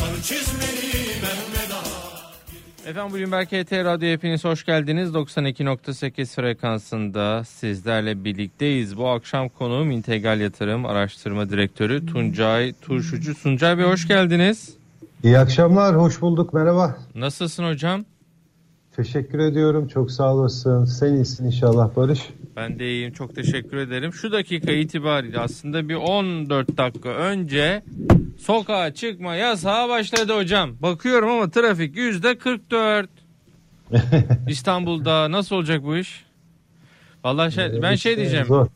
sarı çizmeli Mehmet Ağa. Efendim bugün belki HT Radyo hepiniz hoş geldiniz. 92.8 frekansında sizlerle birlikteyiz. Bu akşam konuğum İntegral Yatırım Araştırma Direktörü Tuncay Turşucu. Tuncay Bey hoş geldiniz. İyi akşamlar, hoş bulduk, merhaba. Nasılsın hocam? Teşekkür ediyorum, çok sağ olasın. Sen iyisin inşallah Barış. Ben de iyiyim, çok teşekkür ederim. Şu dakika itibariyle aslında bir 14 dakika önce sokağa çıkma yasağı başladı hocam. Bakıyorum ama trafik yüzde 44. İstanbul'da nasıl olacak bu iş? Vallahi şey, ben şey diyeceğim. Zor.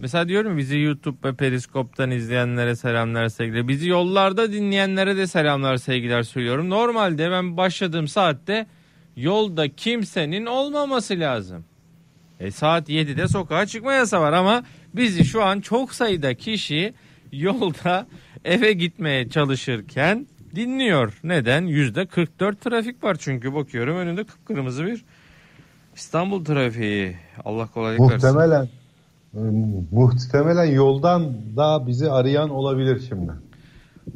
Mesela diyorum bizi YouTube ve Periskop'tan izleyenlere selamlar sevgiler. Bizi yollarda dinleyenlere de selamlar sevgiler söylüyorum. Normalde ben başladığım saatte yolda kimsenin olmaması lazım. E saat 7'de sokağa çıkma yasağı var ama bizi şu an çok sayıda kişi yolda eve gitmeye çalışırken dinliyor. Neden? Yüzde 44 trafik var çünkü bakıyorum önünde kıpkırmızı bir İstanbul trafiği. Allah kolaylık versin. Muhtemelen e, muhtemelen yoldan da bizi arayan olabilir şimdi.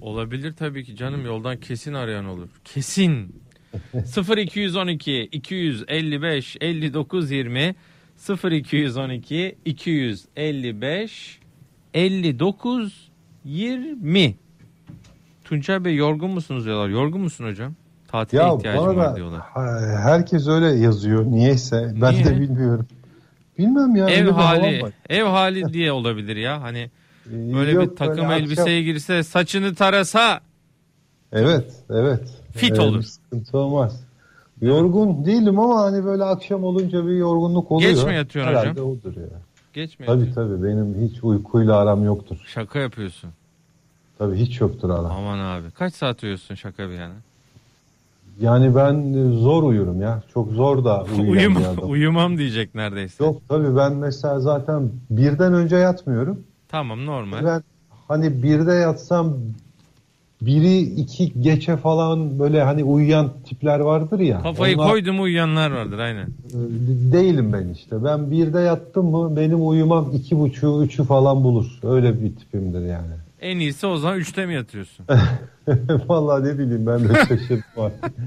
Olabilir tabii ki canım yoldan kesin arayan olur. Kesin. 0212 255 59 20 0212 255 59 20 Tuncay Bey yorgun musunuz diyorlar. Yorgun musun hocam? Tatile Ya ihtiyacım var diyorlar. herkes öyle yazıyor. Niyeyse ben Niye? de bilmiyorum. Bilmem ya. Ev hali, ev hali diye olabilir ya. Hani böyle yok, bir takım böyle elbiseye girse, saçını tarasa Evet, evet. Fit Evet, olur. Sıkıntı olmaz. Yorgun değilim ama hani böyle akşam olunca bir yorgunluk oluyor. Geç mi yatıyorsun Herhalde hocam? odur ya. geçmiyor. Tabii tabii benim hiç uykuyla aram yoktur. Şaka yapıyorsun. Tabii hiç yoktur aram. Aman abi. Kaç saat uyuyorsun şaka bir yana? Yani ben e, zor uyurum ya. Çok zor da uyuyan Uyum, bir adam. uyumam diyecek neredeyse. Yok tabii ben mesela zaten birden önce yatmıyorum. Tamam normal. Ben hani birde yatsam biri iki geçe falan böyle hani uyuyan tipler vardır ya. Kafayı Onlar- koydum uyuyanlar vardır aynen. E, Değilim ben işte. Ben birde yattım mı benim uyumam iki buçuğu üçü falan bulur. Öyle bir tipimdir yani. En iyisi o zaman 3'te mi yatıyorsun? Vallahi ne bileyim ben de şaşırdım artık.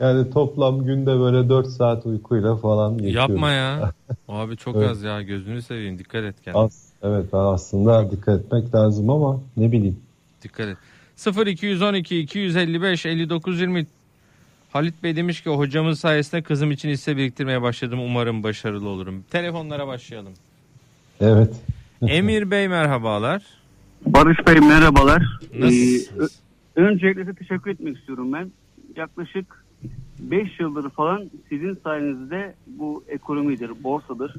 Yani toplam günde böyle 4 saat uykuyla falan geçiyorum. Yapma ya. Abi çok Evet. az ya gözünü seveyim dikkat et kendine. Az, evet aslında dikkat etmek lazım ama ne bileyim. Dikkat et. 0212 255 59 20 Halit Bey demiş ki hocamın sayesinde kızım için hisse biriktirmeye başladım. Umarım başarılı olurum. Telefonlara başlayalım. Evet. Emir Bey merhabalar. Barış Bey merhabalar. Ee, Nasılsınız? ö- öncelikle size teşekkür etmek istiyorum ben. Yaklaşık 5 yıldır falan sizin sayenizde bu ekonomidir, borsadır.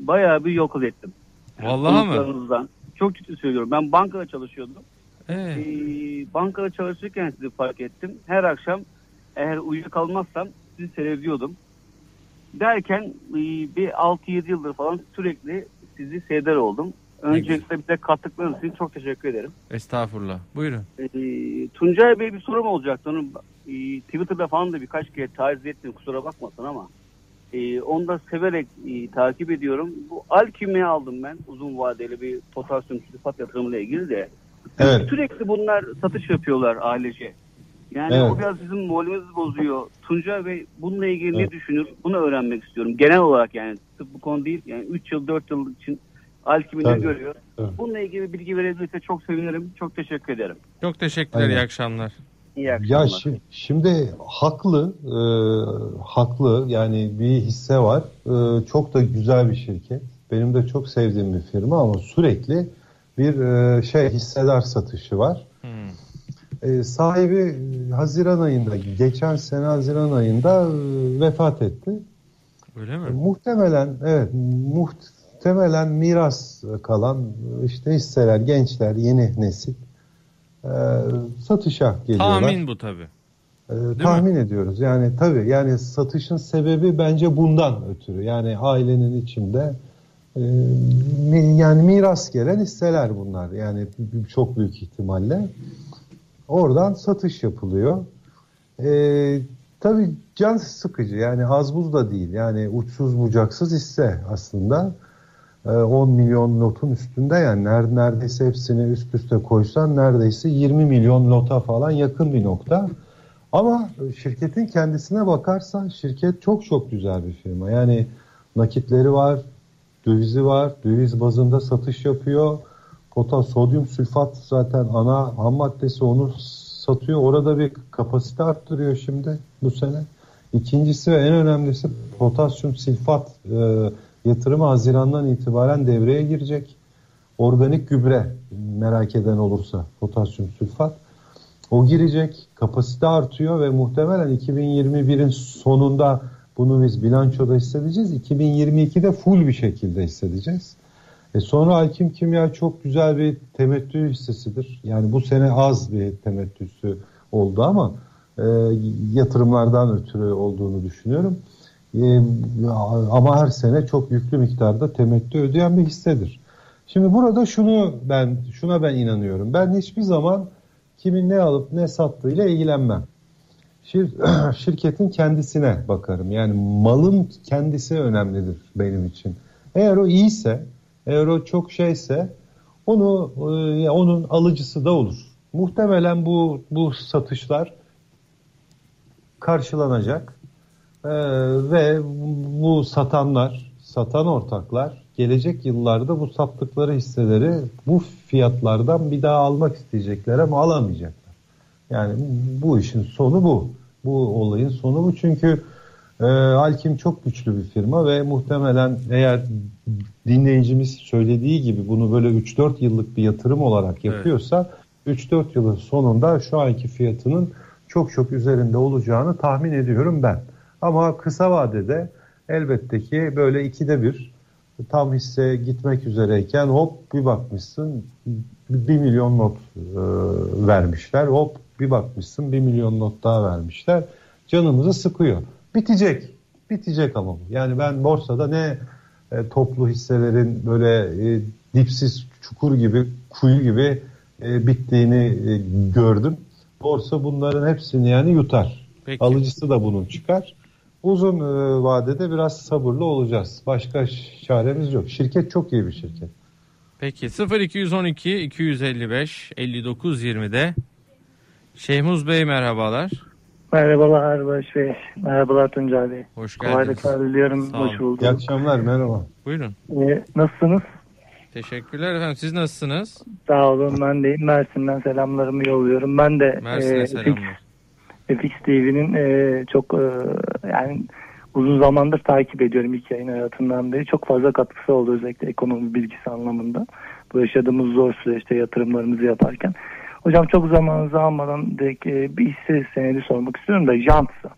Bayağı bir yok ettim. Vallahi mı? Çok ciddi söylüyorum. Ben bankada çalışıyordum. Ee, Ee, bankada çalışırken sizi fark ettim. Her akşam eğer uyuyakalmazsam sizi seyrediyordum. Derken e, bir 6-7 yıldır falan sürekli sizi seyreder oldum. Öncelikle bize kattıklarınız için çok teşekkür ederim. estağfurullah. Buyurun. Ee, Tuncay Bey bir sorum olacaktı. Onu e, Twitter'da falan da birkaç kere taciz ettim kusura bakmasın ama e, onu da severek e, takip ediyorum. Bu Alkim'i aldım ben uzun vadeli bir potasyum sülfat yatırımıyla ilgili de. Evet. Sürekli bunlar satış yapıyorlar ailece. Yani Evet. o biraz bizim moralimizi bozuyor. Tuncay Bey bununla ilgili Evet. ne düşünür? Bunu öğrenmek istiyorum. Genel olarak yani sırf bu konu değil. Yani 3 yıl 4 yıl için Alkim'i ne Tabii. görüyor? Tabii. Bununla ilgili bilgi verebilirse çok sevinirim. Çok teşekkür ederim. Çok teşekkürler. Aynen. iyi akşamlar. İyi Ya akşamlar. şi- şimdi haklı, e, haklı yani bir hisse var. E, çok da güzel bir şirket. Benim de çok sevdiğim bir firma ama sürekli bir e, şey hissedar satışı var. Hmm. E, sahibi e, Haziran ayında, geçen sene Haziran ayında e, vefat etti. Öyle E, mi? muhtemelen evet muhtemelen miras kalan e, işte hisseler, gençler, yeni nesil e, satışa geliyorlar. Tahmin bu tabi. Ee, tahmin ediyoruz. Yani tabii yani satışın sebebi bence bundan ötürü. Yani ailenin içinde e, mi- yani miras gelen hisseler bunlar. Yani çok büyük ihtimalle oradan satış yapılıyor. Ee, tabii can sıkıcı. Yani az buz da değil. Yani uçsuz bucaksız hisse aslında. e, 10 milyon lotun üstünde yani Ner- neredeyse hepsini üst üste koysan neredeyse 20 milyon lota falan yakın bir nokta. Ama şirketin kendisine bakarsan şirket çok çok güzel bir firma. Yani nakitleri var, dövizi var, döviz bazında satış yapıyor. Potas, sodyum sülfat zaten ana ham maddesi onu satıyor. Orada bir kapasite arttırıyor şimdi bu sene. İkincisi ve en önemlisi potasyum silfat e, yatırımı Haziran'dan itibaren devreye girecek. Organik gübre merak eden olursa potasyum sülfat o girecek. Kapasite artıyor ve muhtemelen 2021'in sonunda bunu biz bilançoda hissedeceğiz. 2022'de full bir şekilde hissedeceğiz. E sonra Alkim Kimya çok güzel bir temettü hissesidir. Yani bu sene az bir temettüsü oldu ama e, yatırımlardan ötürü olduğunu düşünüyorum. E, ama her sene çok yüklü miktarda temettü ödeyen bir hissedir. Şimdi burada şunu ben şuna ben inanıyorum. Ben hiçbir zaman kimin ne alıp ne sattığıyla ilgilenmem. Şir, şirketin kendisine bakarım. Yani malın kendisi önemlidir benim için. Eğer o iyiyse, eğer o çok şeyse onu e, onun alıcısı da olur. Muhtemelen bu bu satışlar karşılanacak ee, ve bu satanlar, satan ortaklar gelecek yıllarda bu sattıkları hisseleri bu fiyatlardan bir daha almak isteyecekler ama alamayacaklar. Yani bu işin sonu bu. Bu olayın sonu bu çünkü e, Alkim çok güçlü bir firma ve muhtemelen eğer dinleyicimiz söylediği gibi bunu böyle 3-4 yıllık bir yatırım olarak yapıyorsa evet. 3-4 yılın sonunda şu anki fiyatının çok çok üzerinde olacağını tahmin ediyorum ben. Ama kısa vadede elbette ki böyle ikide bir tam hisse gitmek üzereyken hop bir bakmışsın bir milyon not e, vermişler. Hop bir bakmışsın bir milyon not daha vermişler. Canımızı sıkıyor. Bitecek. Bitecek ama. Yani ben borsada ne e, toplu hisselerin böyle e, dipsiz çukur gibi kuyu gibi e, bittiğini e, gördüm. Borsa bunların hepsini yani yutar. Peki. Alıcısı da bunun çıkar. Uzun e, vadede biraz sabırlı olacağız. Başka çaremiz yok. Şirket çok iyi bir şirket. Peki 0212 255 59 20'de Şehmuz Bey merhabalar. Merhabalar Barış Bey. Merhabalar Tuncay Bey. Hoş geldiniz. Kolaylıklar diliyorum. Hoş bulduk. İyi akşamlar merhaba. Buyurun. Ee, nasılsınız? Teşekkürler efendim. Siz nasılsınız? Sağ olun ben de Mersin'den selamlarımı yolluyorum. Ben de Mersin'e e, selamlar. FX TV'nin e, çok e, yani uzun zamandır takip ediyorum ilk yayın hayatından beri. Çok fazla katkısı oldu özellikle ekonomi bilgisi anlamında. Bu yaşadığımız zor süreçte yatırımlarımızı yaparken. Hocam çok zamanınızı almadan direkt e, bir hisse senedi sormak istiyorum da Jantsa.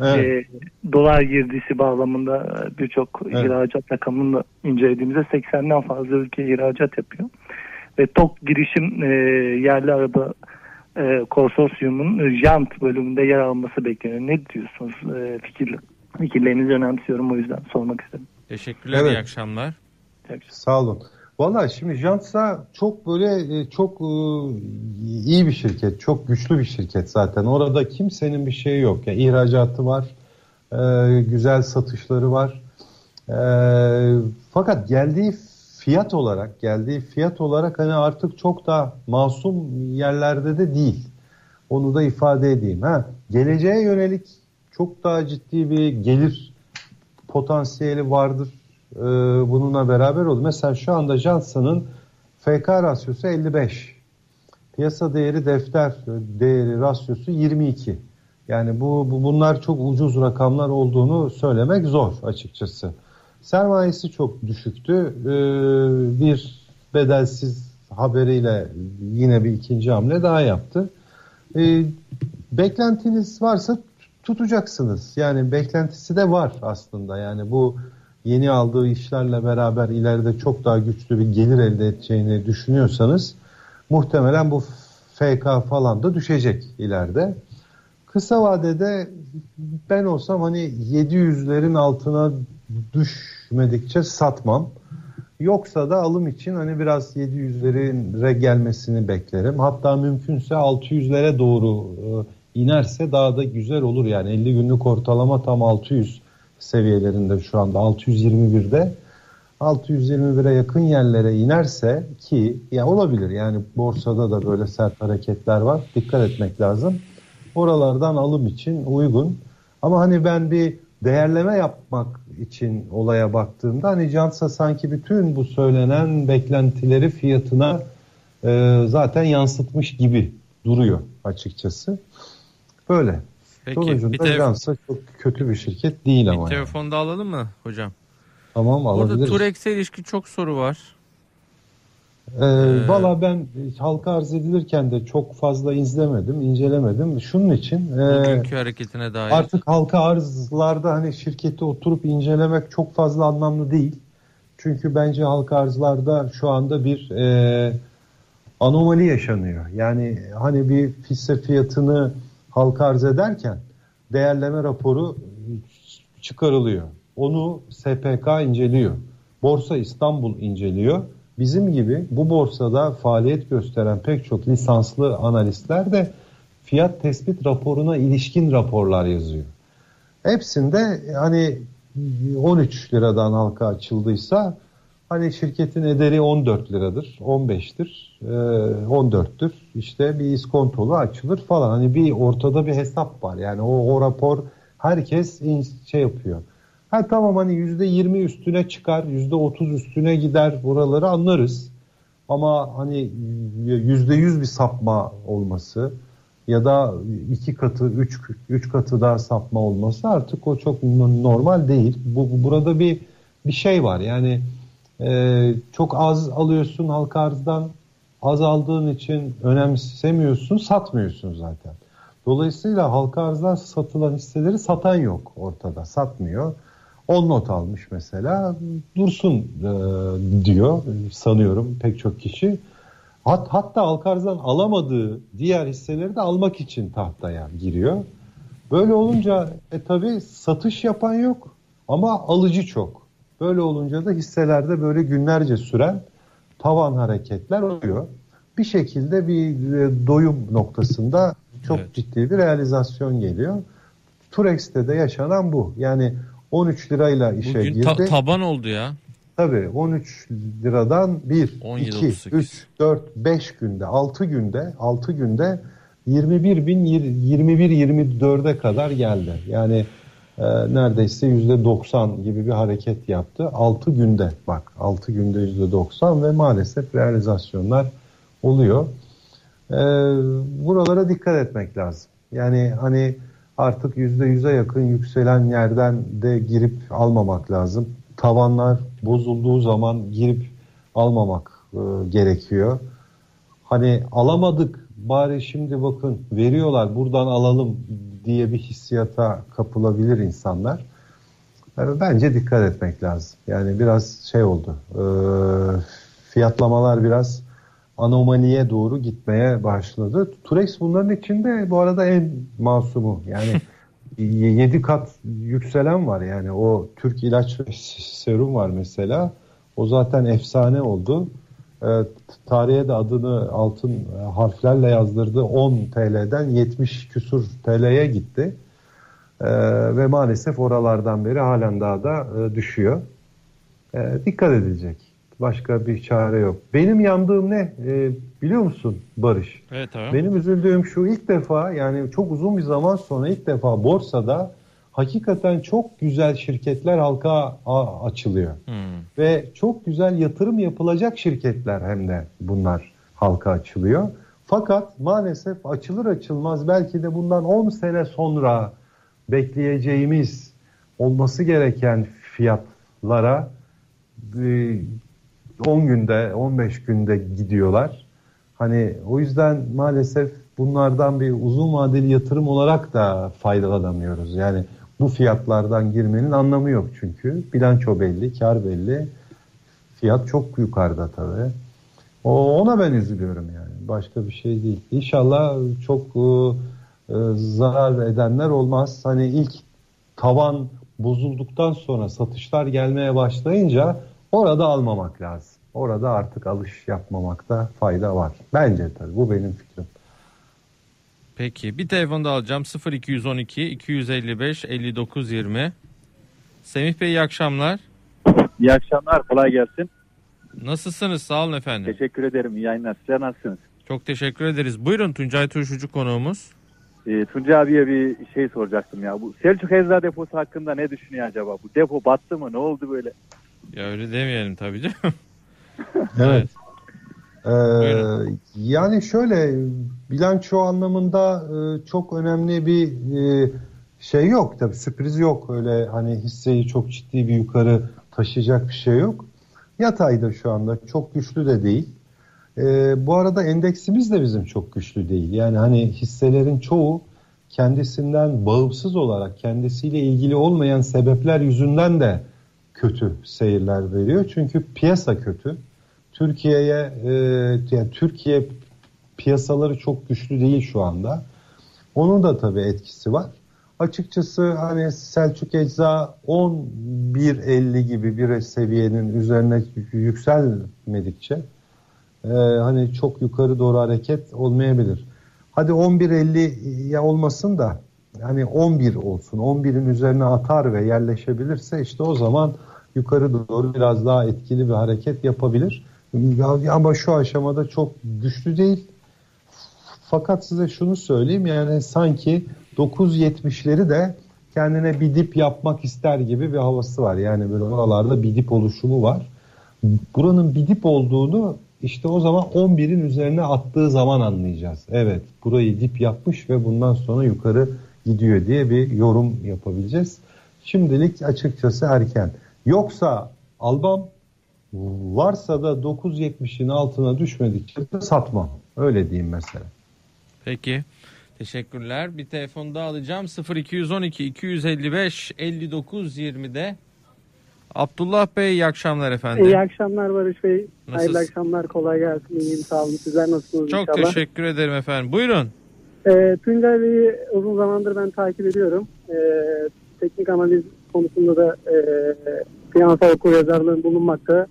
Evet. E, dolar girdisi bağlamında birçok evet. ihracat rakamını incelediğimizde 80'den fazla ülke ihracat yapıyor. Ve TOK girişim e, yerli araba e, konsorsiyumun Jant bölümünde yer alması bekleniyor. Ne diyorsunuz? E, fikir, fikirlerinizi önemsiyorum o yüzden sormak istedim. Teşekkürler, evet. iyi akşamlar. Sağ olun. Valla şimdi Jantsa çok böyle e, çok e, iyi bir şirket, çok güçlü bir şirket zaten. Orada kimsenin bir şeyi yok. Yani ihracatı var, e, güzel satışları var. Fakat geldiği fiyat olarak, geldiği fiyat olarak hani artık çok da masum yerlerde de değil. Onu da ifade edeyim. Ha, geleceğe yönelik çok daha ciddi bir gelir potansiyeli vardır e, bununla beraber oldu. Mesela şu anda Johnson'ın FK rasyosu 55. Piyasa değeri defter değeri rasyosu 22. Yani bu, bu bunlar çok ucuz rakamlar olduğunu söylemek zor açıkçası. Sermayesi çok düşüktü. Ee, bir bedelsiz haberiyle yine bir ikinci hamle daha yaptı. Ee, beklentiniz varsa tutacaksınız. Yani beklentisi de var aslında. Yani bu yeni aldığı işlerle beraber ileride çok daha güçlü bir gelir elde edeceğini düşünüyorsanız muhtemelen bu FK falan da düşecek ileride. Kısa vadede ben olsam hani 700'lerin altına düşmedikçe satmam. Yoksa da alım için hani biraz 700'lere gelmesini beklerim. Hatta mümkünse 600'lere doğru e, inerse daha da güzel olur. Yani 50 günlük ortalama tam 600 seviyelerinde şu anda 621'de. 620 lira yakın yerlere inerse ki ya olabilir yani borsada da böyle sert hareketler var. Dikkat etmek lazım. Oralardan alım için uygun. Ama hani ben bir değerleme yapmak için olaya baktığımda hani Cansa sanki bütün bu söylenen beklentileri fiyatına e, zaten yansıtmış gibi duruyor açıkçası. Böyle. Peki Sonucunda bir, Jansa çok kötü bir şirket değil bir ama. yani. telefon da alalım mı hocam? Tamam Burada alabiliriz. Turex'e ilişkin çok soru var. Ee, Valla ben halka arz edilirken de çok fazla izlemedim, incelemedim. Şunun için e, hareketine dair. artık halka arzlarda hani şirketi oturup incelemek çok fazla anlamlı değil. Çünkü bence halka arzlarda şu anda bir e, anomali yaşanıyor. Yani hani bir hisse fiyatını halka arz ederken değerleme raporu çıkarılıyor. Onu SPK inceliyor. Borsa İstanbul inceliyor. Bizim gibi bu borsada faaliyet gösteren pek çok lisanslı analistler de fiyat tespit raporuna ilişkin raporlar yazıyor. Hepsinde hani 13 liradan halka açıldıysa hani şirketin ederi 14 liradır, 15'tir, e, 14'tür. İşte bir iskontolu açılır falan. Hani bir ortada bir hesap var. Yani o, o rapor herkes şey yapıyor. Ha tamam hani %20 üstüne çıkar, %30 üstüne gider buraları anlarız. Ama hani %100 bir sapma olması ya da iki katı, üç, üç katı daha sapma olması artık o çok normal değil. Bu- burada bir bir şey var yani e, çok az alıyorsun halka arzdan az aldığın için önemsemiyorsun satmıyorsun zaten. Dolayısıyla halka arzdan satılan hisseleri satan yok ortada satmıyor. 10 not almış mesela dursun e, diyor sanıyorum pek çok kişi. Hat, hatta halka arzdan alamadığı diğer hisseleri de almak için tahtaya giriyor. Böyle olunca e, tabi satış yapan yok ama alıcı çok. Böyle olunca da hisselerde böyle günlerce süren tavan hareketler oluyor. Bir şekilde bir e, doyum noktasında çok Evet. ciddi bir realizasyon geliyor. Turex'te de yaşanan bu. Yani 13 lirayla işe Bugün girdi. ta- taban oldu ya. Tabii 13 liradan 1, 17, 2, 38. 3, 4, 5 günde, 6 günde, 6 günde 21 bin 21 24'e kadar geldi. Yani e, neredeyse %90 gibi bir hareket yaptı. 6 günde bak 6 günde %90 ve maalesef realizasyonlar oluyor. E, buralara dikkat etmek lazım. Yani hani artık %100'e yakın yükselen yerden de girip almamak lazım. Tavanlar bozulduğu zaman girip almamak e, gerekiyor. Hani alamadık bari şimdi bakın veriyorlar buradan alalım diye bir hissiyata kapılabilir insanlar. Yani bence dikkat etmek lazım. Yani biraz şey oldu. e, fiyatlamalar biraz anomaliye doğru gitmeye başladı. Turex bunların içinde bu arada en masumu. Yani 7 kat yükselen var yani o Türk ilaç serum var mesela. O zaten efsane oldu. E, tarihe de adını altın e, harflerle yazdırdı. 10 TL'den 70 küsur TL'ye gitti. E, ve maalesef oralardan beri halen daha da e, düşüyor. E, dikkat edilecek. Başka bir çare yok. Benim yandığım ne E, biliyor musun Barış? Evet abi. Benim üzüldüğüm şu ilk defa yani çok uzun bir zaman sonra ilk defa borsada hakikaten çok güzel şirketler halka açılıyor. Hmm. Ve çok güzel yatırım yapılacak şirketler hem de bunlar halka açılıyor. Fakat maalesef açılır açılmaz belki de bundan 10 sene sonra bekleyeceğimiz olması gereken fiyatlara e, 10 günde 15 günde gidiyorlar. Hani o yüzden maalesef bunlardan bir uzun vadeli yatırım olarak da faydalanamıyoruz. Yani bu fiyatlardan girmenin anlamı yok çünkü. Bilanço belli, kar belli. Fiyat çok yukarıda tabii. O, ona ben üzülüyorum yani. Başka bir şey değil. İnşallah çok e, e, zarar edenler olmaz. Hani ilk tavan bozulduktan sonra satışlar gelmeye başlayınca orada almamak lazım. Orada artık alış yapmamakta fayda var. Bence tabii. Bu benim fikrim. Peki bir telefon da alacağım 0212 255 59 20. Semih Bey iyi akşamlar. İyi akşamlar, kolay gelsin. Nasılsınız? Sağ olun efendim. Teşekkür ederim, iyi yayınlar. Sizler nasılsınız? Çok teşekkür ederiz. Buyurun Tuncay Turşucu konuğumuz. Ee, Tuncay abiye bir şey soracaktım ya. Bu Selçuk Eczacı deposu hakkında ne düşünüyor acaba? Bu depo battı mı? Ne oldu böyle? Ya öyle demeyelim tabii canım. Evet. Ee, yani şöyle bilanço anlamında e, çok önemli bir e, şey yok tabii sürpriz yok öyle hani hisseyi çok ciddi bir yukarı taşıyacak bir şey yok. Yatayda şu anda çok güçlü de değil. Ee, bu arada endeksimiz de bizim çok güçlü değil. Yani hani hisselerin çoğu kendisinden bağımsız olarak kendisiyle ilgili olmayan sebepler yüzünden de kötü seyirler veriyor. Çünkü piyasa kötü. Türkiye'ye e, yani Türkiye piyasaları çok güçlü değil şu anda. Onun da tabii etkisi var. Açıkçası hani Selçuk Ecza 11.50 gibi bir seviyenin üzerine yükselmedikçe e, hani çok yukarı doğru hareket olmayabilir. Hadi 11.50 ya olmasın da hani 11 olsun. 11'in üzerine atar ve yerleşebilirse işte o zaman yukarı doğru biraz daha etkili bir hareket yapabilir. Ama şu aşamada çok güçlü değil. Fakat size şunu söyleyeyim yani sanki 9.70'leri de kendine bir dip yapmak ister gibi bir havası var. Yani böyle oralarda bir dip oluşumu var. Buranın bir dip olduğunu işte o zaman 11'in üzerine attığı zaman anlayacağız. Evet burayı dip yapmış ve bundan sonra yukarı gidiyor diye bir yorum yapabileceğiz. Şimdilik açıkçası erken. Yoksa albam varsa da 9.70'in altına düşmedikçe de satmam. Öyle diyeyim mesela. Peki. Teşekkürler. Bir telefon daha alacağım. 0212 255 59 20'de. Abdullah Bey iyi akşamlar efendim. İyi akşamlar Barış Bey. Nasılsınız? Hayırlı akşamlar. Kolay gelsin. İyiyim sağ olun. Sizler nasılsınız Çok inşallah? teşekkür ederim efendim. Buyurun. Ee, Tuncay Bey'i uzun zamandır ben takip ediyorum. Ee, teknik analiz konusunda da e, finansal okuryazarlığım bulunmakta.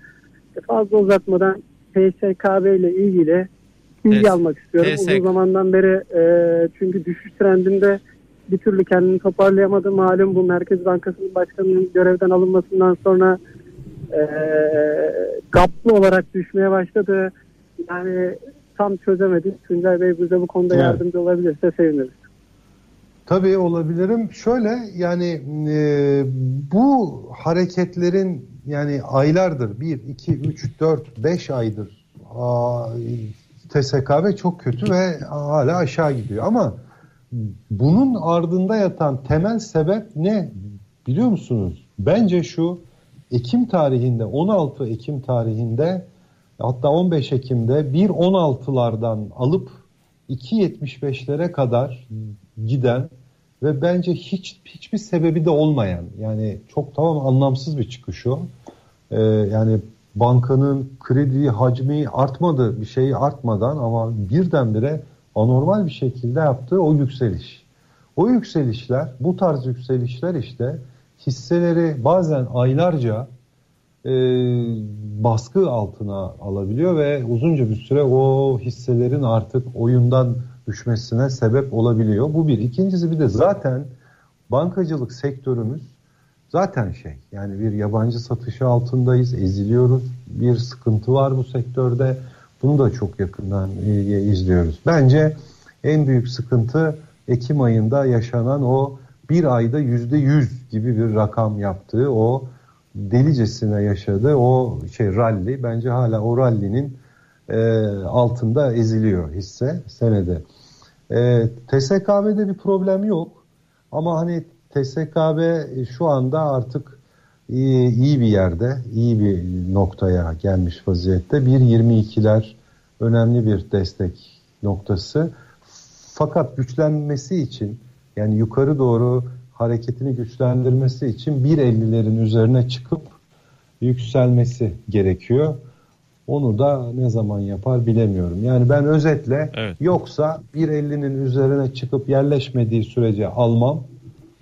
E, fazla uzatmadan TSKB ile ilgili bilgi almak istiyorum. TSK. Uzun zamandan beri e, çünkü düşüş trendinde bir türlü kendini toparlayamadı. Malum bu Merkez Bankası'nın başkanının görevden alınmasından sonra e, gaplı olarak düşmeye başladı. Yani tam çözemedik. Tuncay Bey bize bu konuda Evet. yardımcı olabilirse seviniriz. Tabii olabilirim. Şöyle yani e, bu hareketlerin yani aylardır 1, 2, 3, 4, 5 aydır aa, TSKB çok kötü ve hala aşağı gidiyor. Ama bunun ardında yatan temel sebep ne biliyor musunuz? Bence şu Ekim tarihinde 16 Ekim tarihinde hatta 15 Ekim'de 1.16'lardan alıp 2.75'lere kadar giden ve bence hiç hiçbir sebebi de olmayan yani çok tamam anlamsız bir çıkış o. Ee, yani bankanın kredi hacmi artmadı bir şey artmadan ama birdenbire anormal bir şekilde yaptığı o yükseliş. O yükselişler bu tarz yükselişler işte hisseleri bazen aylarca e, baskı altına alabiliyor ve uzunca bir süre o hisselerin artık oyundan düşmesine sebep olabiliyor. Bu bir. İkincisi bir de zaten bankacılık sektörümüz zaten şey yani bir yabancı satışı altındayız, eziliyoruz. Bir sıkıntı var bu sektörde. Bunu da çok yakından e, izliyoruz. Bence en büyük sıkıntı Ekim ayında yaşanan o bir ayda yüzde yüz gibi bir rakam yaptığı o delicesine yaşadığı o şey rally bence hala o rally'nin e, altında eziliyor hisse senede. E, TSKB'de bir problem yok ama hani TSKB şu anda artık iyi, iyi bir yerde, iyi bir noktaya gelmiş vaziyette. 1.22'ler önemli bir destek noktası. Fakat güçlenmesi için yani yukarı doğru hareketini güçlendirmesi için 1.50'lerin üzerine çıkıp yükselmesi gerekiyor. Onu da ne zaman yapar bilemiyorum. Yani ben özetle Evet. yoksa 1.50'nin üzerine çıkıp yerleşmediği sürece almam.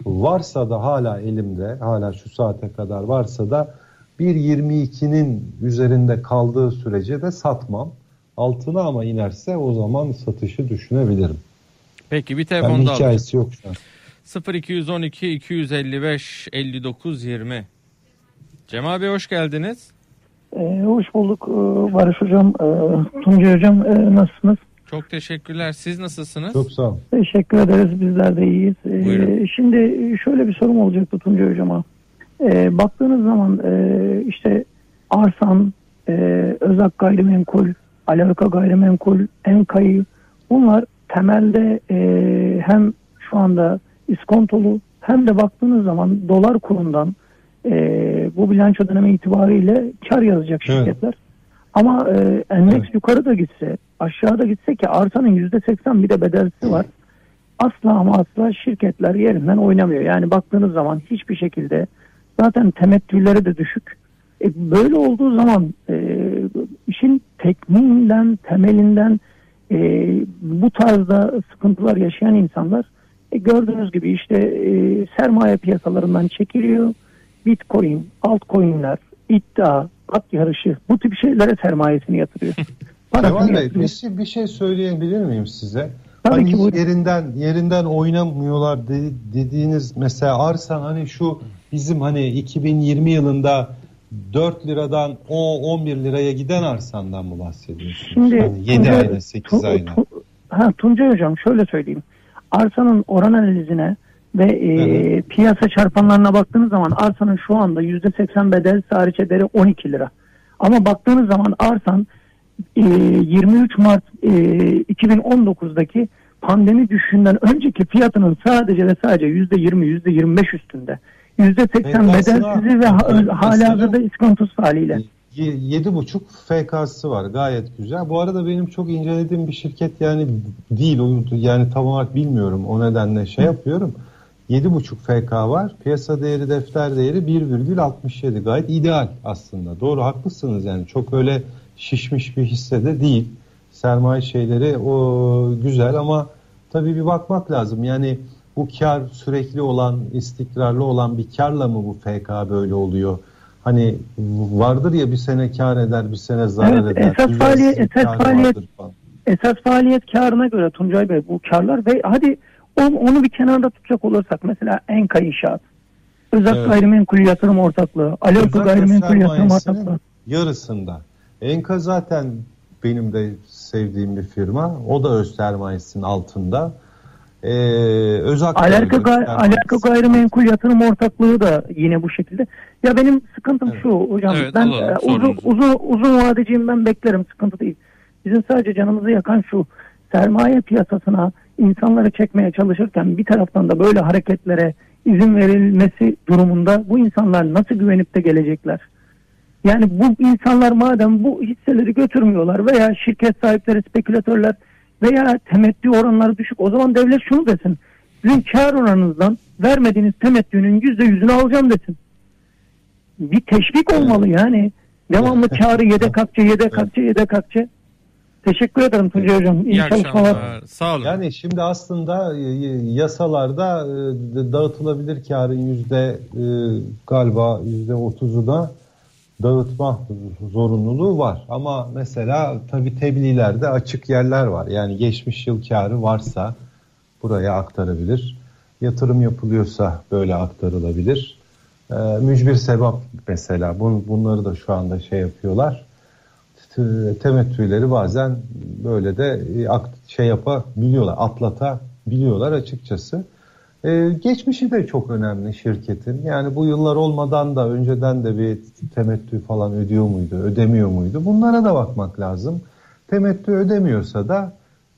Varsa da hala elimde, hala şu saate kadar varsa da 1.22'nin üzerinde kaldığı sürece de satmam. Altına ama inerse o zaman satışı düşünebilirim. Peki bir Yani telefon daha alacağım. hikayesi yok şu an. 0212 255 59 20. Cemal Bey hoş geldiniz. Ee, hoş bulduk ee, Barış Hocam, ee, Tuncay Hocam ee, nasılsınız? Çok teşekkürler. Siz nasılsınız? Çok sağ ol. Teşekkür ederiz bizler de iyiyiz. Ee, Buyurun. şimdi şöyle bir sorum olacaktı Tuncay Hocam'a. Ee, baktığınız zaman ee, işte Arsan, ee, Özak Gayrimenkul, Alaka Gayrimenkul, Enkayı bunlar temelde ee, hem şu anda iskontolu hem de baktığınız zaman dolar kurundan ee, bu bilanço dönemi itibariyle kar yazacak Evet. şirketler. Ama e, endeks Evet. yukarı da gitse, aşağı da gitse ki arsanın yüzde seksen bir de bedelsi var. Asla ama asla şirketler yerinden oynamıyor. Yani baktığınız zaman hiçbir şekilde zaten temettüleri de düşük. E, böyle olduğu zaman e, işin tekniğinden, temelinden e, bu tarzda sıkıntılar yaşayan insanlar e, gördüğünüz gibi işte e, sermaye piyasalarından çekiliyor. Bitcoin, altcoin'ler, iddia, at yarışı bu tip şeylere sermayesini yatırıyor. Kemal Bey bir şey, bir şey söyleyebilir miyim size? Tabii hani ki, buyurun. yerinden yerinden oynamıyorlar de- dediğiniz mesela Arsan hani şu bizim hani 2020 yılında 4 liradan o 11 liraya giden Arsan'dan mı bahsediyorsunuz? Şimdi hani 7 Tuncay- ayda 8 Tu- ayda. Ha, Tuncay Hocam şöyle söyleyeyim. Arsanın oran analizine ve e, piyasa çarpanlarına baktığınız zaman arsanın şu anda %80 bedel hariç ederi 12 lira. Ama baktığınız zaman arsan e, 23 Mart e, 2019'daki pandemi düşüşünden önceki fiyatının sadece ve sadece yüzde yirmi, yüzde yirmi beş üstünde. Yüzde seksen bedelsizi ve hala hazırda iskontosuz haliyle. Yedi buçuk FK'sı var gayet güzel. Bu arada benim çok incelediğim bir şirket yani değil yani tam olarak bilmiyorum o nedenle şey yapıyorum. Hı. 7,5 FK var. Piyasa değeri, defter değeri 1,67. Gayet ideal aslında. Doğru haklısınız yani. Çok öyle şişmiş bir hisse de değil. Sermaye şeyleri o güzel ama tabii bir bakmak lazım. Yani bu kar sürekli olan, istikrarlı olan bir karla mı bu FK böyle oluyor? Hani vardır ya bir sene kar eder, bir sene zarar evet, eder. Esas faaliyet, esas faaliyet, esas faaliyet karına göre Tuncay Bey bu karlar ve hadi onu, onu bir kenarda tutacak olursak mesela Enka İnşaat, Özak Evet. Gayrimenkul Yatırım Ortaklığı, Özellikle Gayrimenkul Yatırım Ortaklığı. yarısında. Enka zaten benim de sevdiğim bir firma. O da öz sermayesinin altında. Ee, Özak Alaka, Gay-. Alaka Gayrimenkul Yatırım Ortaklığı da yine bu şekilde. Ya benim sıkıntım Evet. şu hocam Evet, ben alalım e, uzun, uzun, uzun vadeciyim ben beklerim sıkıntı değil. Bizim sadece canımızı yakan şu sermaye piyasasına insanları çekmeye çalışırken bir taraftan da böyle hareketlere izin verilmesi durumunda bu insanlar nasıl güvenip de gelecekler? Yani bu insanlar madem bu hisseleri götürmüyorlar veya şirket sahipleri, spekülatörler veya temettü oranları düşük o zaman devlet şunu desin. Sizin kar oranınızdan vermediğiniz temettünün yüzde yüzünü alacağım desin. Bir teşvik olmalı yani. Devamlı karı yedek akçe, yedek akçe, yedek akçe. Teşekkür ederim Tuncay Hocam. İyi, İyi çalışmalar. akşamlar. Sağ olun. Yani şimdi aslında e, yasalarda e, dağıtılabilir karın yüzde e, galiba yüzde otuzu da dağıtma zorunluluğu var. Ama mesela tabi tebliğlerde açık yerler var. Yani geçmiş yıl karı varsa buraya aktarabilir. Yatırım yapılıyorsa böyle aktarılabilir. E, mücbir sebep mesela bun, bunları da şu anda şey yapıyorlar. Temettüleri bazen böyle de e, şey yapabiliyorlar, atlatabiliyorlar açıkçası. Ee, geçmişi de çok önemli şirketin. Yani bu yıllar olmadan da önceden de bir temettü falan ödüyor muydu, ödemiyor muydu? Bunlara da bakmak lazım. Temettü ödemiyorsa da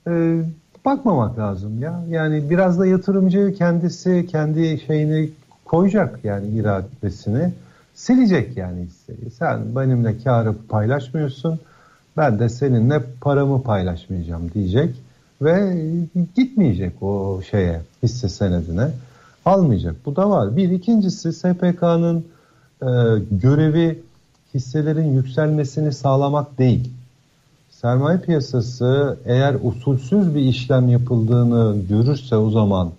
e, bakmamak lazım ya. Yani biraz da yatırımcı kendisi kendi şeyini koyacak yani iradesini silecek yani hisseyi. Sen benimle karı paylaşmıyorsun. Ben de seninle paramı paylaşmayacağım diyecek ve gitmeyecek o şeye hisse senedine almayacak. Bu da var. Bir ikincisi SPK'nın e, görevi hisselerin yükselmesini sağlamak değil. Sermaye piyasası eğer usulsüz bir işlem yapıldığını görürse o zaman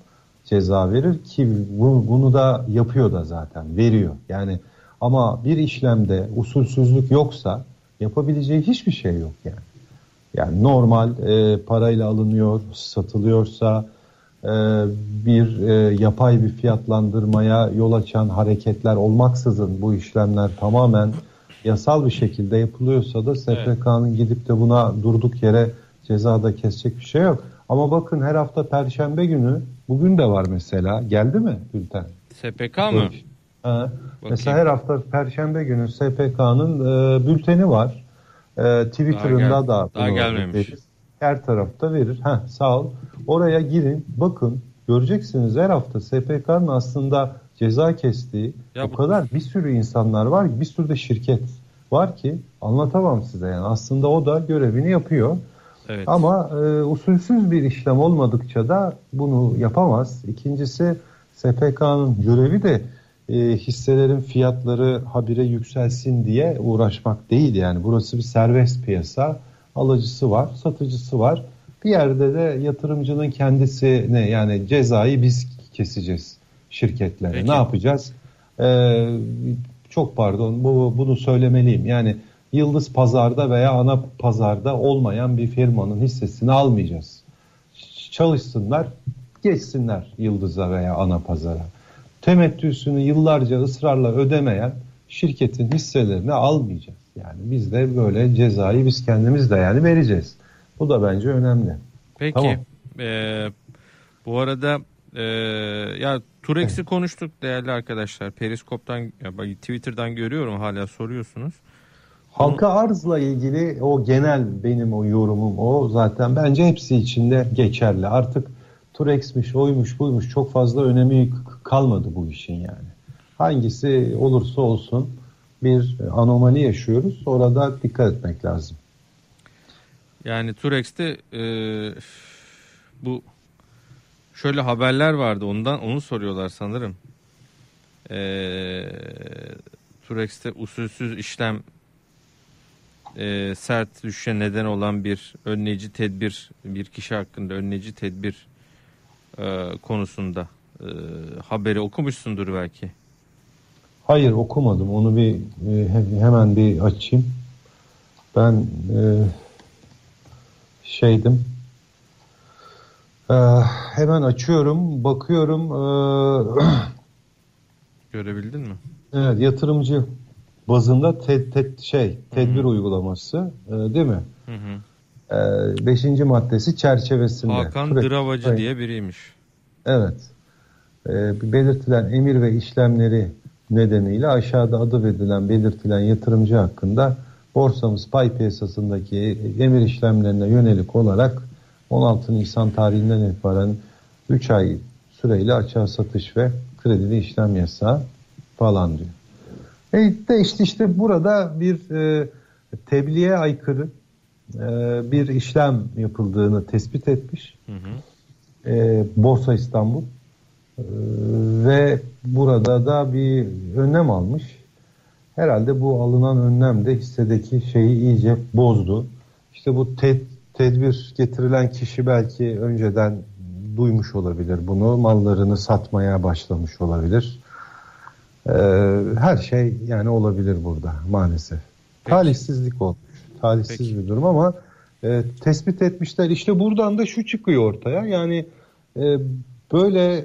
ceza verir ki bu- bunu da yapıyor da zaten veriyor. Yani ama bir işlemde usulsüzlük yoksa yapabileceği hiçbir şey yok yani. Yani normal e, parayla alınıyor, satılıyorsa, e, bir e, yapay bir fiyatlandırmaya yol açan hareketler olmaksızın bu işlemler tamamen yasal bir şekilde yapılıyorsa da SPK'nın gidip de buna durduk yere cezada kesecek bir şey yok. Ama bakın her hafta perşembe günü bugün de var mesela geldi mi bülten? SPK mı? Ha, mesela her hafta perşembe günü SPK'nın e, bülteni var. E, Twitter'ında Daha gel- da daha gelmemiş. verir. Her tarafta verir. Heh, sağ ol. Oraya girin bakın göreceksiniz her hafta SPK'nın aslında ceza kestiği Ya o bu- kadar bir sürü insanlar var ki bir sürü de şirket var ki anlatamam size yani aslında o da görevini yapıyor. Evet. Ama e, usulsüz bir işlem olmadıkça da bunu yapamaz. İkincisi SPK'nın görevi de e, hisselerin fiyatları habire yükselsin diye uğraşmak değil yani. Burası bir serbest piyasa. Alıcısı var, satıcısı var. Bir yerde de yatırımcının kendisine yani cezayı biz keseceğiz şirketlere. Peki. Ne yapacağız? Ee, çok pardon bu, bunu söylemeliyim. Yani yıldız pazarda veya ana pazarda olmayan bir firmanın hissesini almayacağız. Çalışsınlar, geçsinler yıldıza veya ana pazara. Temettüsünü yıllarca ısrarla ödemeyen şirketin hisselerini almayacağız. Yani biz de böyle cezayı biz kendimiz de yani vereceğiz. Bu da bence önemli. Peki. Tamam. Ee, bu arada e, ya Turex'i konuştuk değerli arkadaşlar. Periskop'tan ya Twitter'dan görüyorum hala soruyorsunuz. Halka arzla ilgili o genel benim o yorumum o zaten bence hepsi içinde geçerli. Artık Turex'miş, oymuş, buymuş çok fazla önemi kalmadı bu işin yani. Hangisi olursa olsun bir anomali yaşıyoruz. Orada dikkat etmek lazım. Yani Turex'te e, bu şöyle haberler vardı ondan onu soruyorlar sanırım. E, Turex'te usulsüz işlem e, sert düşüşe neden olan bir önleyici tedbir bir kişi hakkında önleyici tedbir e, konusunda e, haberi okumuşsundur belki. Hayır okumadım. Onu bir e, he- hemen bir açayım. Ben e, şeydim. E, hemen açıyorum, bakıyorum. E, Görebildin mi? Evet, yatırımcı bazında te, te- şey tedbir uygulaması e, değil mi? Hı hı. E, beşinci maddesi çerçevesinde. Hakan Sürekli- Dravacı Evet. diye biriymiş. Evet. E, belirtilen emir ve işlemleri nedeniyle aşağıda adı verilen belirtilen yatırımcı hakkında borsamız pay piyasasındaki emir işlemlerine yönelik olarak 16 Nisan tarihinden itibaren 3 ay süreyle açığa satış ve kredili işlem yasağı falan diyor. E de işte işte burada bir e, tebliğe aykırı e, bir işlem yapıldığını tespit etmiş. Hı hı. E, Borsa İstanbul ve burada da bir önlem almış. Herhalde bu alınan önlem de hissedeki şeyi iyice bozdu. İşte bu ted- tedbir getirilen kişi belki önceden duymuş olabilir bunu. Mallarını satmaya başlamış olabilir. Ee, her şey yani olabilir burada maalesef. Peki. Talihsizlik olmuş. Talihsiz Peki. bir durum ama e, tespit etmişler. İşte buradan da şu çıkıyor ortaya. Yani e, böyle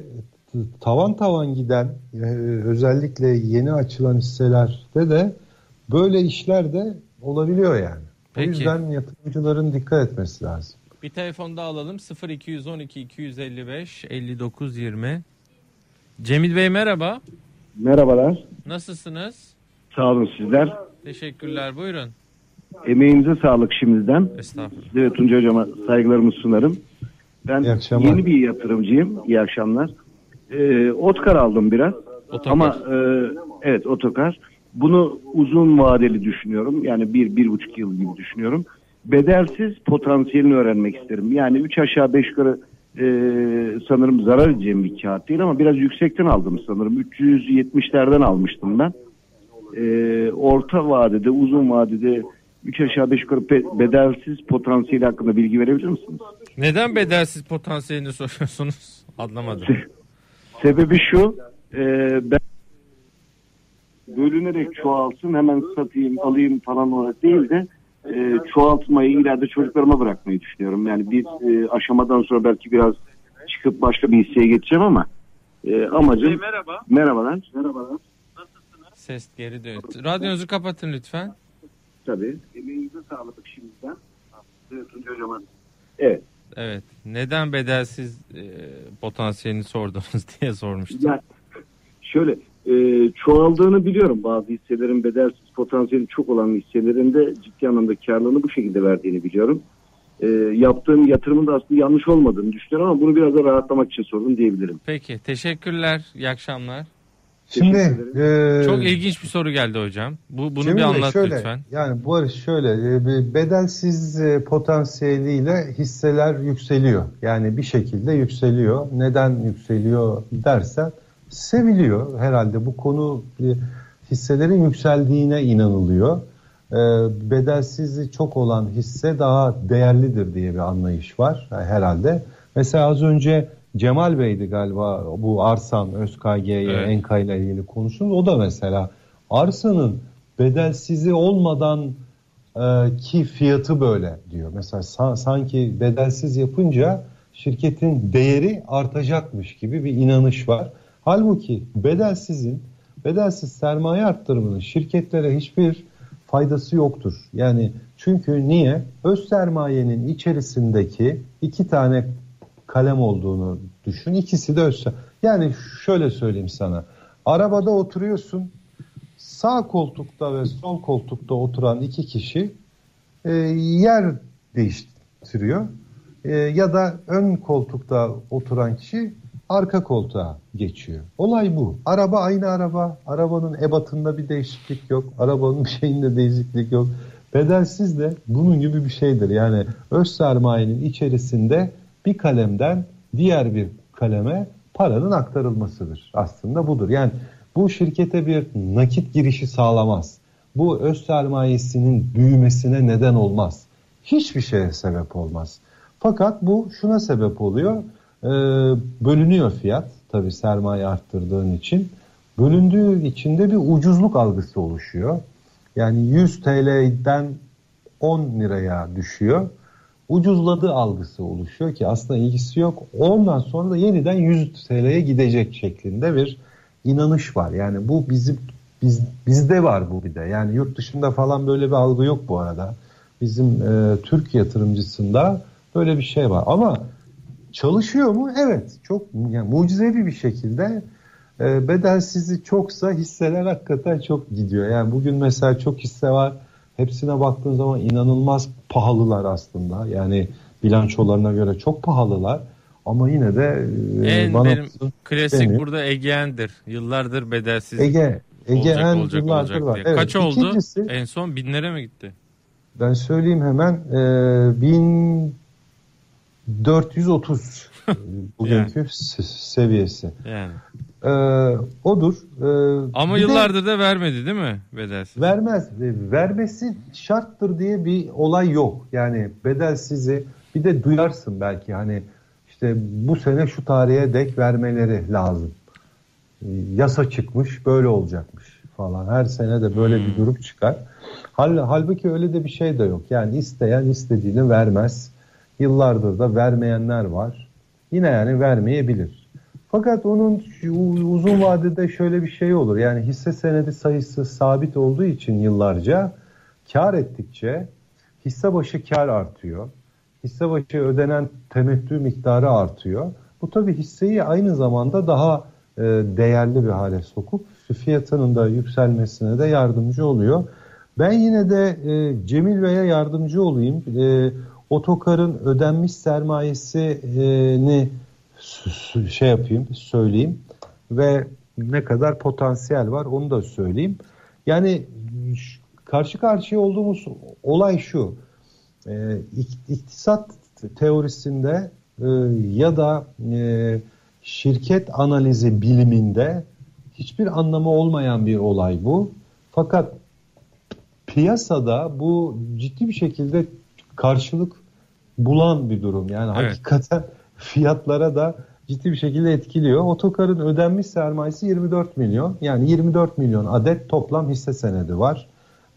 tavan tavan giden e, özellikle yeni açılan hisselerde de böyle işler de olabiliyor yani. Peki. O yüzden yatırımcıların dikkat etmesi lazım. Bir telefon daha alalım 0212 255 59 20. Cemil Bey merhaba. Merhabalar. Nasılsınız? Sağ olun sizler. Teşekkürler buyurun. Emeğinize sağlık şimdiden. Estağfurullah. Size ve Tuncay Hocam'a saygılarımı sunarım. Ben yeni bir yatırımcıyım. İyi akşamlar. Ee, Otkar aldım biraz. Otokar. Ama e, evet otokar. Bunu uzun vadeli düşünüyorum. Yani bir, bir buçuk yıl gibi düşünüyorum. Bedelsiz potansiyelini öğrenmek isterim. Yani üç aşağı beş yukarı e, sanırım zarar edeceğim bir kağıt değil ama biraz yüksekten aldım sanırım. 370'lerden almıştım ben. E, orta vadede, uzun vadede üç aşağı beş yukarı bedelsiz potansiyeli hakkında bilgi verebilir misiniz? Neden bedelsiz potansiyelini soruyorsunuz? Anlamadım. Sebebi şu, e, ben bölünerek çoğalsın hemen satayım alayım falan olarak değil de e, çoğaltmayı ileride çocuklarıma bırakmayı düşünüyorum. Yani bir e, aşamadan sonra belki biraz çıkıp başka bir hisseye geçeceğim ama e, amacım merhaba. merhabalar. Merhabalar. Ses geri dön. Radyonuzu kapatın lütfen. Tabii. Emeğinize sağlık şimdiden. Tuncay Hocam'a. Evet. Evet. Neden bedelsiz e, potansiyelini sordunuz diye sormuştum. Yani şöyle e, çoğaldığını biliyorum bazı hisselerin bedelsiz potansiyeli çok olan hisselerin de ciddi anlamda karlılığını bu şekilde verdiğini biliyorum. E, yaptığım yatırımın da aslında yanlış olmadığını düşünüyorum ama bunu biraz da rahatlamak için sordum diyebilirim. Peki teşekkürler. İyi akşamlar. Şimdi e, Çok ilginç bir soru geldi hocam. Bu bunu Cemil bir anlat şöyle, lütfen. Yani Barış şöyle e, bir bedelsiz e, potansiyeliyle hisseler yükseliyor. Yani bir şekilde yükseliyor. Neden yükseliyor dersen seviliyor herhalde bu konu e, hisselerin yükseldiğine inanılıyor. E, Bedelsizi çok olan hisse daha değerlidir diye bir anlayış var herhalde. Mesela az önce Cemal Bey'di galiba bu Arsan, ÖSKG'ye, Evet. Enka ile ilgili konuştunuz. O da mesela arsanın bedelsizi olmadan e, ki fiyatı böyle diyor. Mesela sa- sanki bedelsiz yapınca şirketin değeri artacakmış gibi bir inanış var. Halbuki bedelsizin, bedelsiz sermaye arttırımının şirketlere hiçbir faydası yoktur. Yani çünkü niye? Öz sermayenin içerisindeki iki tane kalem olduğunu düşün. İkisi de öz. Yani şöyle söyleyeyim sana. Arabada oturuyorsun. Sağ koltukta ve sol koltukta oturan iki kişi e, yer değiştiriyor. E, ya da ön koltukta oturan kişi arka koltuğa geçiyor. Olay bu. Araba aynı araba. Arabanın ebatında bir değişiklik yok. Arabanın şeyinde değişiklik yok. Bedelsiz de bunun gibi bir şeydir. Yani öz sermayenin içerisinde bir kalemden diğer bir kaleme paranın aktarılmasıdır. Aslında budur. Yani bu şirkete bir nakit girişi sağlamaz. Bu öz sermayesinin büyümesine neden olmaz. Hiçbir şeye sebep olmaz. Fakat bu şuna sebep oluyor. Ee, bölünüyor fiyat tabii sermaye arttırdığın için. Bölündüğü içinde bir ucuzluk algısı oluşuyor. Yani 100 TL'den 10 liraya düşüyor. Ucuzladığı algısı oluşuyor ki aslında ilgisi yok. Ondan sonra da yeniden 100 TL'ye gidecek şeklinde bir inanış var. Yani bu bizim biz bizde var bu bir de. Yani yurt dışında falan böyle bir algı yok bu arada. Bizim e, Türk yatırımcısında böyle bir şey var. Ama çalışıyor mu? Evet. Çok yani mucizevi bir şekilde e, bedelsizi çoksa hisseler hakikaten çok gidiyor. Yani bugün mesela çok hisse var. Hepsine baktığın zaman inanılmaz pahalılar aslında. Yani bilançolarına göre çok pahalılar. Ama yine de e, En bana benim klasik demiyor. burada Ege'ndir. Yıllardır bedelsiz Ege Ege olacak en olacak yıllardır olacak var. diye. Evet, Kaç oldu? ikincisi- En son binlere mi gitti? Ben söyleyeyim hemen e, 1430 e, bugünkü se- seviyesi. Yani. E, odur. E, Ama bir de yıllardır da vermedi değil mi bedelsiz? vermez. E, Vermesi şarttır diye bir olay yok. Yani bedelsizi bir de duyarsın belki hani işte bu sene şu tarihe dek vermeleri lazım. E, Yasa çıkmış böyle olacakmış falan. Her sene de böyle bir durum çıkar. Hal, halbuki öyle de bir şey de yok. Yani isteyen istediğini vermez. Yıllardır da vermeyenler var. Yine yani vermeyebilir. Fakat onun uzun vadede şöyle bir şey olur. Yani hisse senedi sayısı sabit olduğu için yıllarca kar ettikçe hisse başı kar artıyor. Hisse başı ödenen temettü miktarı artıyor. Bu tabii hisseyi aynı zamanda daha e, değerli bir hale sokup fiyatının da yükselmesine de yardımcı oluyor. Ben yine de e, Cemil Bey'e yardımcı olayım. E, otokarın ödenmiş sermayesini şey yapayım, söyleyeyim ve ne kadar potansiyel var onu da söyleyeyim. Yani karşı karşıya olduğumuz olay şu. E, ik- iktisat teorisinde e, ya da e, şirket analizi biliminde hiçbir anlamı olmayan bir olay bu. Fakat piyasada bu ciddi bir şekilde karşılık bulan bir durum. Yani Evet. hakikaten fiyatlara da ciddi bir şekilde etkiliyor. Otokarın ödenmiş sermayesi 24 milyon. Yani 24 milyon adet toplam hisse senedi var.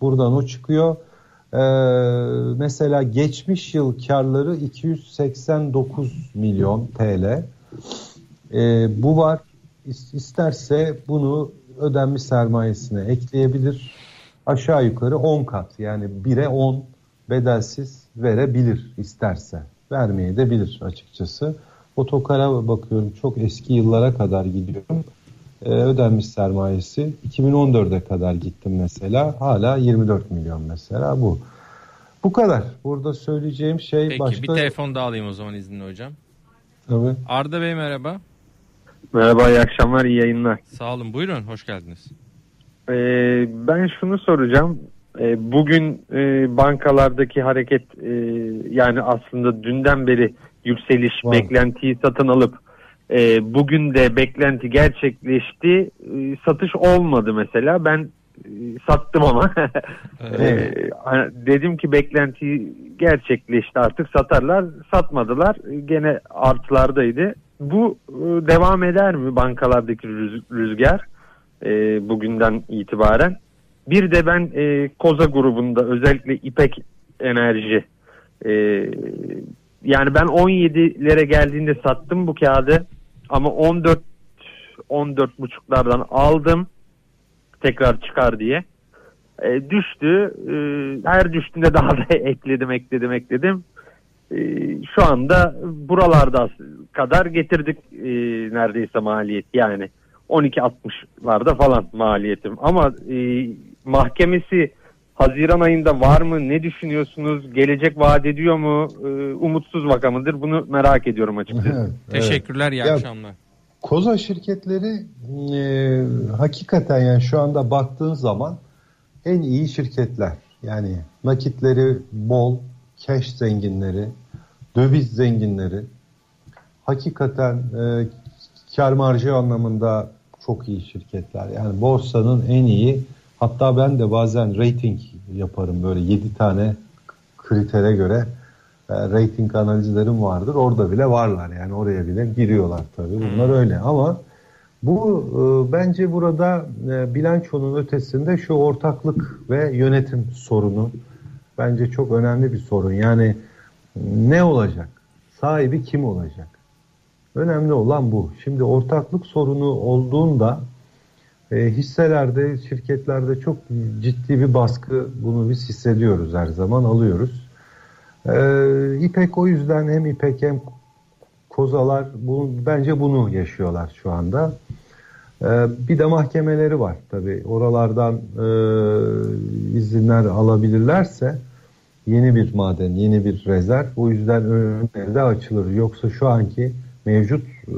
Buradan o çıkıyor. Ee, mesela geçmiş yıl karları 289 milyon TL. Ee, bu var. İs- İsterse bunu ödenmiş sermayesine ekleyebilir. Aşağı yukarı 10 kat yani 1'e 10 bedelsiz verebilir isterse. Vermeye de bilir açıkçası. Otokara bakıyorum çok eski yıllara kadar gidiyorum. Ee, ödenmiş sermayesi 2014'e kadar gittim mesela. Hala 24 milyon mesela bu. Bu kadar. Burada söyleyeceğim şey Peki başka... bir telefon daha alayım o zaman izinle hocam. Tabii. Arda Bey merhaba. Merhaba, iyi akşamlar, iyi yayınlar. Sağ olun buyurun hoş geldiniz. Ee, ben şunu soracağım. Ee, bugün e, bankalardaki hareket e, yani aslında dünden beri yükseliş Var. beklentiyi satın alıp e, bugün de beklenti gerçekleşti. E, satış olmadı mesela. Ben e, sattım ama. E, hani dedim ki beklenti gerçekleşti artık satarlar. Satmadılar. E, Gene artılardaydı. Bu e, devam eder mi bankalardaki rüz- rüzgar e, bugünden itibaren? Bir de ben e, Koza grubunda özellikle İpek Enerji e, yani ben 17'lere geldiğinde sattım bu kağıdı ama 14 14 buçuklardan aldım tekrar çıkar diye. E, düştü. E, her düştüğünde daha da ekledim ekledim ekledim. E, şu anda buralarda kadar getirdik e, neredeyse maliyet yani 12.60'larda falan maliyetim ama e, mahkemesi Haziran ayında var mı? Ne düşünüyorsunuz? Gelecek vaat ediyor mu? E, umutsuz vaka mıdır? Bunu merak ediyorum açıkçası. Evet, evet. Teşekkürler iyi Ya, akşamlar. Koza şirketleri e, hakikaten yani şu anda baktığın zaman en iyi şirketler. Yani nakitleri bol, cash zenginleri, döviz zenginleri. Hakikaten e, kar marjı anlamında çok iyi şirketler. Yani borsanın en iyi hatta ben de bazen rating yaparım böyle 7 tane kritere göre e, rating analizlerim vardır. Orada bile varlar yani oraya bile giriyorlar tabii. Bunlar öyle ama bu e, bence burada e, bilançonun ötesinde şu ortaklık ve yönetim sorunu bence çok önemli bir sorun. Yani ne olacak? Sahibi kim olacak? Önemli olan bu. Şimdi ortaklık sorunu olduğunda e, hisselerde, şirketlerde çok ciddi bir baskı bunu biz hissediyoruz her zaman alıyoruz. Ee, İpek o yüzden hem İpek hem Kozalar bu, bence bunu yaşıyorlar şu anda. Ee, bir de mahkemeleri var tabi. Oralardan e, izinler alabilirlerse yeni bir maden, yeni bir rezerv. O yüzden önleri de açılır. Yoksa şu anki mevcut e,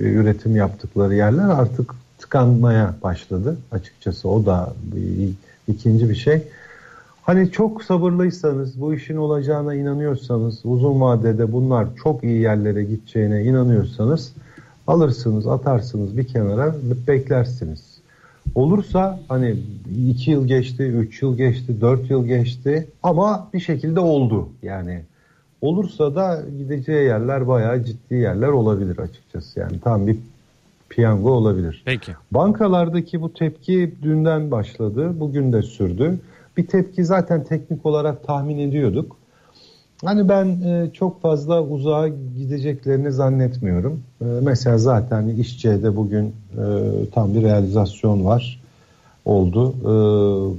üretim yaptıkları yerler artık tıkanmaya başladı. Açıkçası o da bir, ikinci bir şey. Hani çok sabırlıysanız, bu işin olacağına inanıyorsanız, uzun vadede bunlar çok iyi yerlere gideceğine inanıyorsanız alırsınız, atarsınız bir kenara, beklersiniz. Olursa hani 2 yıl geçti, 3 yıl geçti, 4 yıl geçti ama bir şekilde oldu yani. Olursa da gideceği yerler bayağı ciddi yerler olabilir açıkçası. Yani tam bir piyango olabilir. Peki. Bankalardaki bu tepki dünden başladı, bugün de sürdü. Bir tepki zaten teknik olarak tahmin ediyorduk. Hani ben e, çok fazla uzağa gideceklerini zannetmiyorum. E, mesela zaten İşçe'de bugün e, tam bir realizasyon var oldu. E,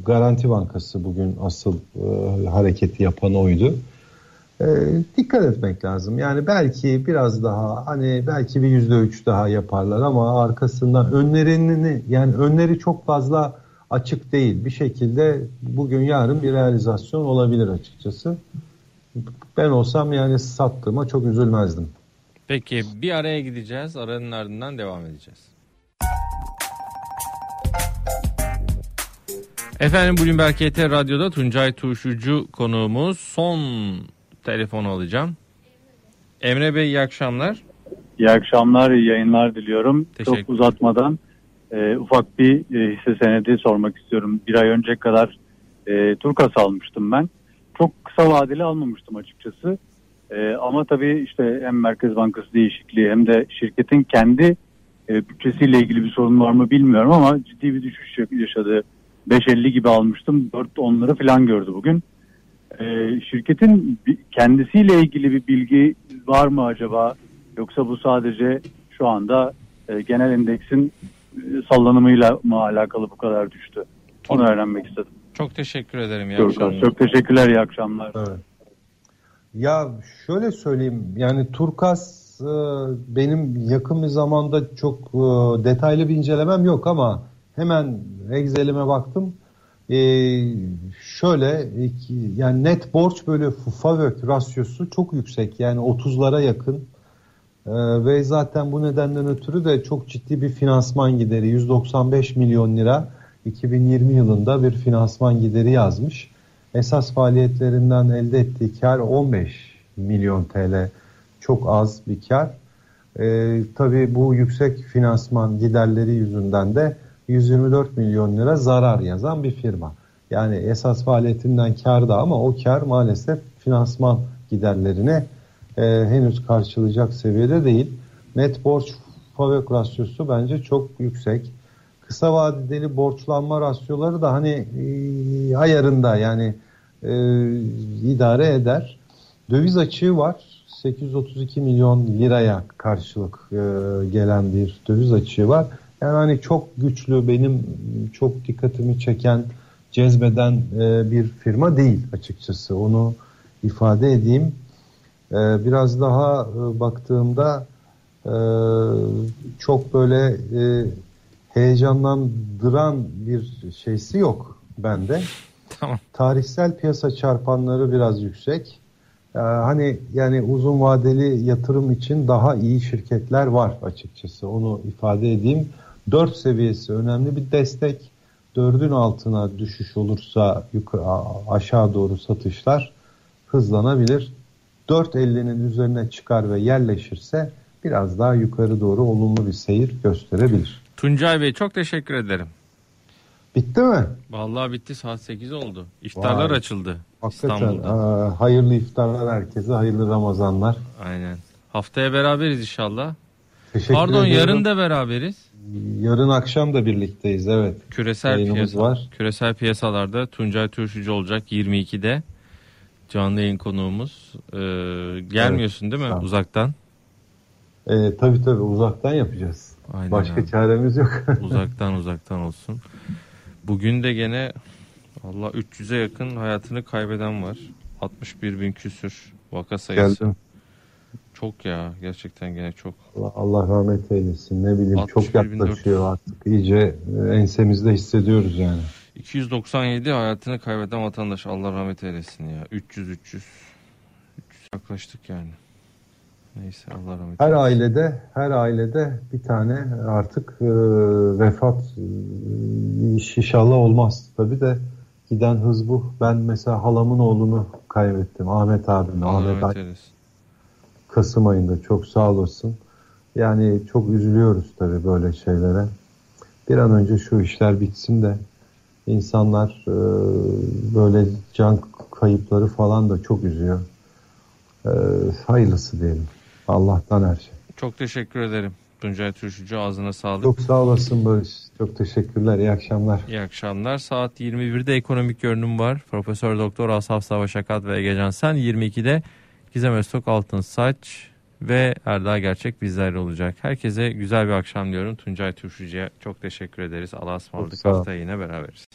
Garanti Bankası bugün asıl e, hareketi yapan oydu. E, dikkat etmek lazım. Yani belki biraz daha hani belki bir yüzde üç daha yaparlar ama arkasından önlerini yani önleri çok fazla açık değil. Bir şekilde bugün yarın bir realizasyon olabilir açıkçası. Ben olsam yani sattığıma çok üzülmezdim. Peki bir araya gideceğiz. Aranın ardından devam edeceğiz. Efendim Bloomberg KT Radyo'da Tuncay Tuşucu konuğumuz. Son telefonu alacağım. Emre Bey iyi akşamlar. İyi akşamlar, iyi yayınlar diliyorum. Çok uzatmadan e, ufak bir e, hisse senedi sormak istiyorum. Bir ay önce kadar e, Turkas almıştım ben. Çok kısa vadeli almamıştım açıkçası. E, ama tabii işte hem Merkez Bankası değişikliği hem de şirketin kendi e, bütçesiyle ilgili bir sorun var mı bilmiyorum ama ciddi bir düşüş yaşadı. 5.50 gibi almıştım. 4 onları falan gördü bugün. Ee, şirketin kendisiyle ilgili bir bilgi var mı acaba? Yoksa bu sadece şu anda e, genel endeksin e, sallanımıyla mı alakalı bu kadar düştü? Onu öğrenmek istedim. Çok teşekkür ederim. İyi Çok, akşamlar. çok teşekkürler, iyi akşamlar. Evet. Ya şöyle söyleyeyim yani Turkas e, benim yakın bir zamanda çok e, detaylı bir incelemem yok ama hemen Excel'ime baktım. E, şöyle yani net borç bölü FAVÖK rasyosu çok yüksek yani 30'lara yakın. E, ve zaten bu nedenden ötürü de çok ciddi bir finansman gideri 195 milyon lira 2020 yılında bir finansman gideri yazmış. Esas faaliyetlerinden elde ettiği kar 15 milyon TL. Çok az bir kar. Ee, tabii bu yüksek finansman giderleri yüzünden de 124 milyon lira zarar yazan bir firma. Yani esas faaliyetinden kar da ama o kar maalesef finansman giderlerine e, henüz karşılayacak seviyede değil. Net borç FAVÖK rasyosu bence çok yüksek. Kısa vadeli borçlanma rasyoları da hani e, ayarında yani e, idare eder. Döviz açığı var. 832 milyon liraya karşılık e, gelen bir döviz açığı var. Yani hani çok güçlü benim çok dikkatimi çeken cezbeden e, bir firma değil açıkçası. Onu ifade edeyim. E, biraz daha e, baktığımda e, çok böyle e, heyecanlandıran bir şeysi yok bende. Tamam. Tarihsel piyasa çarpanları biraz yüksek. Ee, hani yani uzun vadeli yatırım için daha iyi şirketler var açıkçası. Onu ifade edeyim. 4 seviyesi önemli bir destek. 4'ün altına düşüş olursa yukarı, aşağı doğru satışlar hızlanabilir. 4.50'nin üzerine çıkar ve yerleşirse biraz daha yukarı doğru olumlu bir seyir gösterebilir. Tuncay Bey çok teşekkür ederim. Bitti mi? Vallahi bitti saat 8 oldu. İftarlar Vay. açıldı Hakikaten İstanbul'da. aa, hayırlı iftarlar herkese, hayırlı Ramazanlar. Aynen. Haftaya beraberiz inşallah. Teşekkür Pardon ediyorum. yarın da beraberiz. Yarın akşam da birlikteyiz evet. Küresel piyasa, var. küresel piyasalarda Tuncay Turşucu olacak 22'de. Canlı yayın konuğumuz. Ee, gelmiyorsun değil mi uzaktan? Ee, tabii tabii uzaktan yapacağız. Aynen Başka abi. çaremiz yok. uzaktan uzaktan olsun. Bugün de gene Allah 300'e yakın hayatını kaybeden var. 61 bin küsür vaka sayısı. Geldim. Çok ya gerçekten gene çok. Allah, Allah rahmet eylesin. Ne bileyim çok 61.400. yaklaşıyor artık. İyice e, ensemizde hissediyoruz yani. 297 hayatını kaybeden vatandaş Allah rahmet eylesin ya. 300 300 300 yaklaştık yani. Neyse Allah rahmet Her eylesin. ailede her ailede bir tane artık e, vefat e, inşallah olmaz. Tabii de giden hız bu. Ben mesela halamın oğlunu kaybettim. Ahmet abimi. Allah Ahmet eylesin. Kasım ayında çok sağ olasın. Yani çok üzülüyoruz tabii böyle şeylere. Bir an önce şu işler bitsin de insanlar e, böyle can kayıpları falan da çok üzüyor. E, hayırlısı diyelim. Allah'tan her şey. Çok teşekkür ederim. Tuncay Turşucu ağzına sağlık. Çok sağ olasın Barış. Çok teşekkürler. İyi akşamlar. İyi akşamlar. Saat 21'de ekonomik görünüm var. Profesör Doktor Asaf Savaş Akat ve Ege Cansen 22'de Gizem Öztok Altın Saç ve Erdal Gerçek bizlerle olacak. Herkese güzel bir akşam diyorum. Tuncay Turşucu'ya çok teşekkür ederiz. Allah'a ısmarladık. Haftaya yine beraberiz.